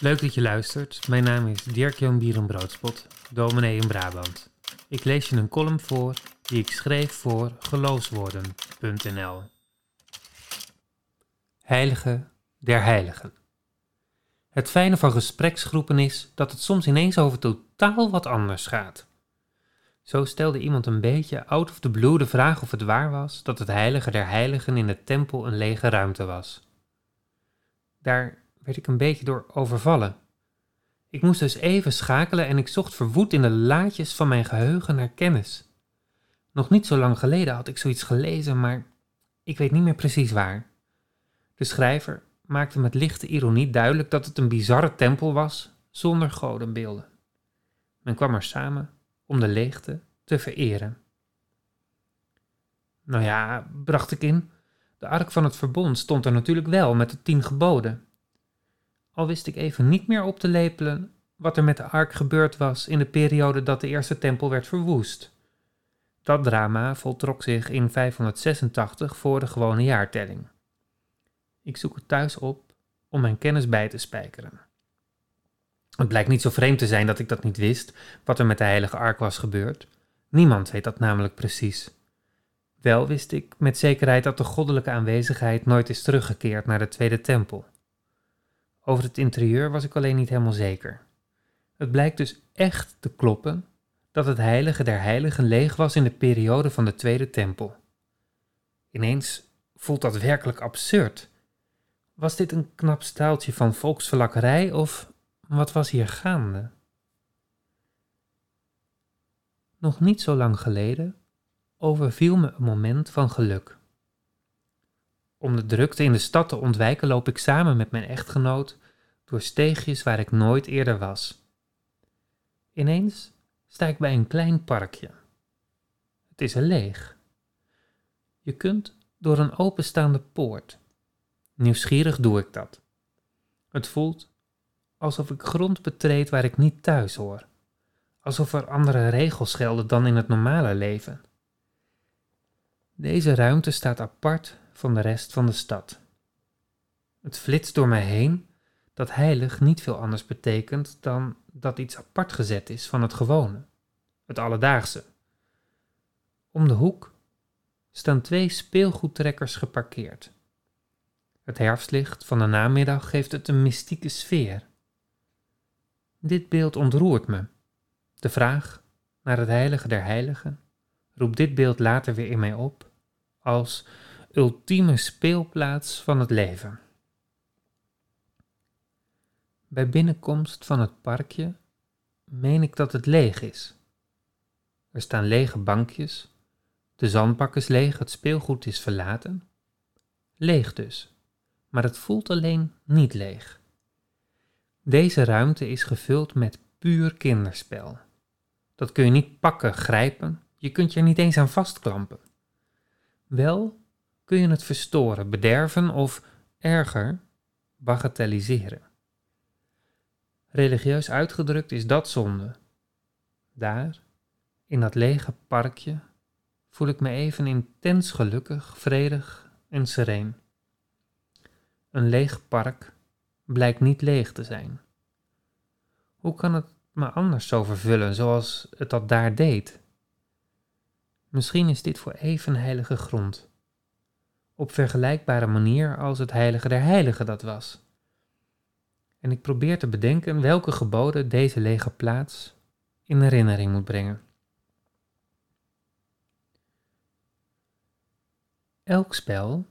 Leuk dat je luistert. Mijn naam is Dirk-Jan Bierenbroodspot, dominee in Brabant. Ik lees je een column voor die ik schreef voor geloofswoorden.nl. Heilige der Heiligen. Het fijne van gespreksgroepen is dat het soms ineens over totaal wat anders gaat. Zo stelde iemand een beetje out of the blue de vraag of het waar was dat het heilige der heiligen in de tempel een lege ruimte was. Daar werd ik een beetje door overvallen. Ik moest dus even schakelen en ik zocht verwoed in de laadjes van mijn geheugen naar kennis. Nog niet zo lang geleden had ik zoiets gelezen, maar ik weet niet meer precies waar. De schrijver maakte met lichte ironie duidelijk dat het een bizarre tempel was zonder godenbeelden. Men kwam er samen om de leegte te vereren. Nou ja, bracht ik in, de ark van het verbond stond er natuurlijk wel met de tien geboden. Al wist ik even niet meer op te lepelen wat er met de ark gebeurd was in de periode dat de eerste tempel werd verwoest. Dat drama voltrok zich in 586 voor de gewone jaartelling. Ik zoek het thuis op om mijn kennis bij te spijkeren. Het blijkt niet zo vreemd te zijn dat ik dat niet wist, wat er met de heilige ark was gebeurd. Niemand weet dat namelijk precies. Wel wist ik met zekerheid dat de goddelijke aanwezigheid nooit is teruggekeerd naar de Tweede Tempel. Over het interieur was ik alleen niet helemaal zeker. Het blijkt dus echt te kloppen dat het heilige der heiligen leeg was in de periode van de Tweede Tempel. Ineens voelt dat werkelijk absurd. Was dit een knap staaltje van volksverlakkerij of wat was hier gaande? Nog niet zo lang geleden overviel me een moment van geluk. Om de drukte in de stad te ontwijken loop ik samen met mijn echtgenoot door steegjes waar ik nooit eerder was. Ineens sta ik bij een klein parkje. Het is er leeg. Je kunt door een openstaande poort. Nieuwsgierig doe ik dat. Het voelt alsof ik grond betreed waar ik niet thuis hoor. Alsof er andere regels gelden dan in het normale leven. Deze ruimte staat apart van de rest van de stad. Het flitst door mij heen dat heilig niet veel anders betekent dan dat iets apart gezet is van het gewone, het alledaagse. Om de hoek staan twee speelgoedtrekkers geparkeerd. Het herfstlicht van de namiddag geeft het een mystieke sfeer. Dit beeld ontroert me. De vraag naar het heilige der heiligen roept dit beeld later weer in mij op als ultieme speelplaats van het leven. Bij binnenkomst van het parkje meen ik dat het leeg is. Er staan lege bankjes, de zandbak is leeg, het speelgoed is verlaten. Leeg dus, maar het voelt alleen niet leeg. Deze ruimte is gevuld met puur kinderspel. Dat kun je niet pakken, grijpen, je kunt je er niet eens aan vastklampen. Wel kun je het verstoren, bederven of erger, bagatelliseren. Religieus uitgedrukt is dat zonde. Daar, in dat lege parkje, voel ik me even intens gelukkig, vredig en sereen. Een leeg park blijkt niet leeg te zijn. Hoe kan het me anders zo vervullen zoals het dat daar deed? Misschien is dit voor even heilige grond, op vergelijkbare manier als het heilige der heiligen dat was. En ik probeer te bedenken welke geboden deze lege plaats in herinnering moet brengen. Elk spel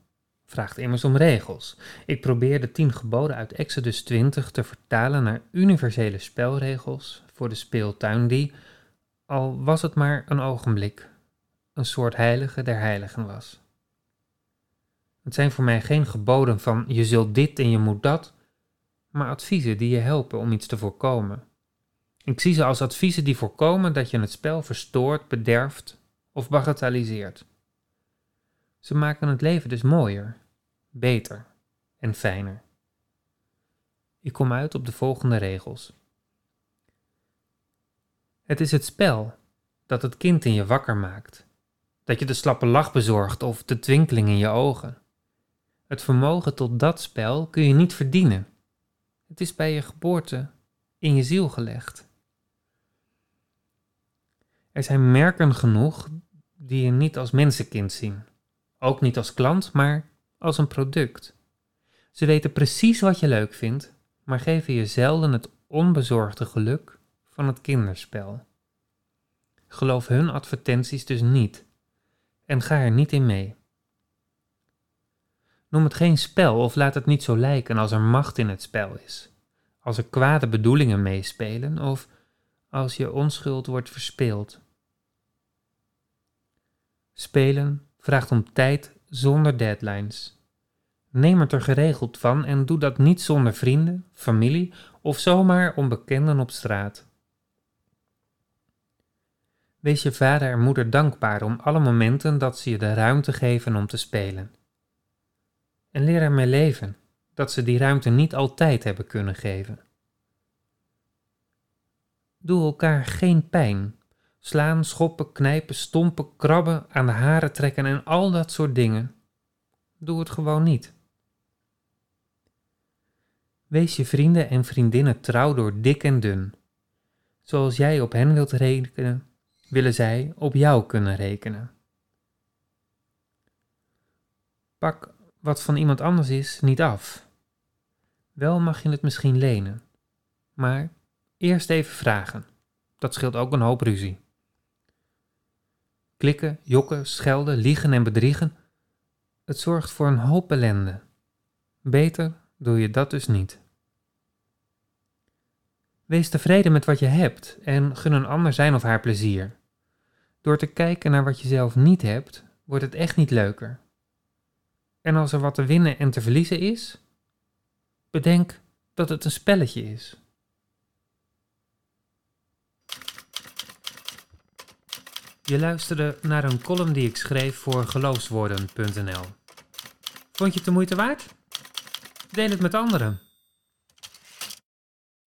vraagt immers om regels. Ik probeer de tien geboden uit Exodus 20 te vertalen naar universele spelregels voor de speeltuin die, al was het maar een ogenblik, een soort heilige der heiligen was. Het zijn voor mij geen geboden van je zult dit en je moet dat, maar adviezen die je helpen om iets te voorkomen. Ik zie ze als adviezen die voorkomen dat je het spel verstoort, bederft of bagatelliseert. Ze maken het leven dus mooier, beter en fijner. Ik kom uit op de volgende regels. Het is het spel dat het kind in je wakker maakt, dat je de slappe lach bezorgt of de twinkeling in je ogen. Het vermogen tot dat spel kun je niet verdienen Het is bij je geboorte in je ziel gelegd. Er zijn merken genoeg die je niet als mensenkind zien. Ook niet als klant, maar als een product. Ze weten precies wat je leuk vindt, maar geven je zelden het onbezorgde geluk van het kinderspel. Geloof hun advertenties dus niet en ga er niet in mee. Noem het geen spel of laat het niet zo lijken als er macht in het spel is, als er kwade bedoelingen meespelen of als je onschuld wordt verspeeld. Spelen vraagt om tijd zonder deadlines. Neem het er geregeld van en doe dat niet zonder vrienden, familie of zomaar onbekenden op straat. Wees je vader en moeder dankbaar om alle momenten dat ze je de ruimte geven om te spelen. En leer ermee leven dat ze die ruimte niet altijd hebben kunnen geven. Doe elkaar geen pijn. Slaan, schoppen, knijpen, stompen, krabben, aan de haren trekken en al dat soort dingen. Doe het gewoon niet. Wees je vrienden en vriendinnen trouw door dik en dun. Zoals jij op hen wilt rekenen, willen zij op jou kunnen rekenen. Pak wat van iemand anders is niet af. Wel mag je het misschien lenen, maar eerst even vragen. Dat scheelt ook een hoop ruzie. Klikken, jokken, schelden, liegen en bedriegen, het zorgt voor een hoop ellende. Beter doe je dat dus niet. Wees tevreden met wat je hebt en gun een ander zijn of haar plezier. Door te kijken naar wat je zelf niet hebt, wordt het echt niet leuker. En als er wat te winnen en te verliezen is, bedenk dat het een spelletje is. Je luisterde naar een column die ik schreef voor geloofswoorden.nl. Vond je het de moeite waard? Deel het met anderen.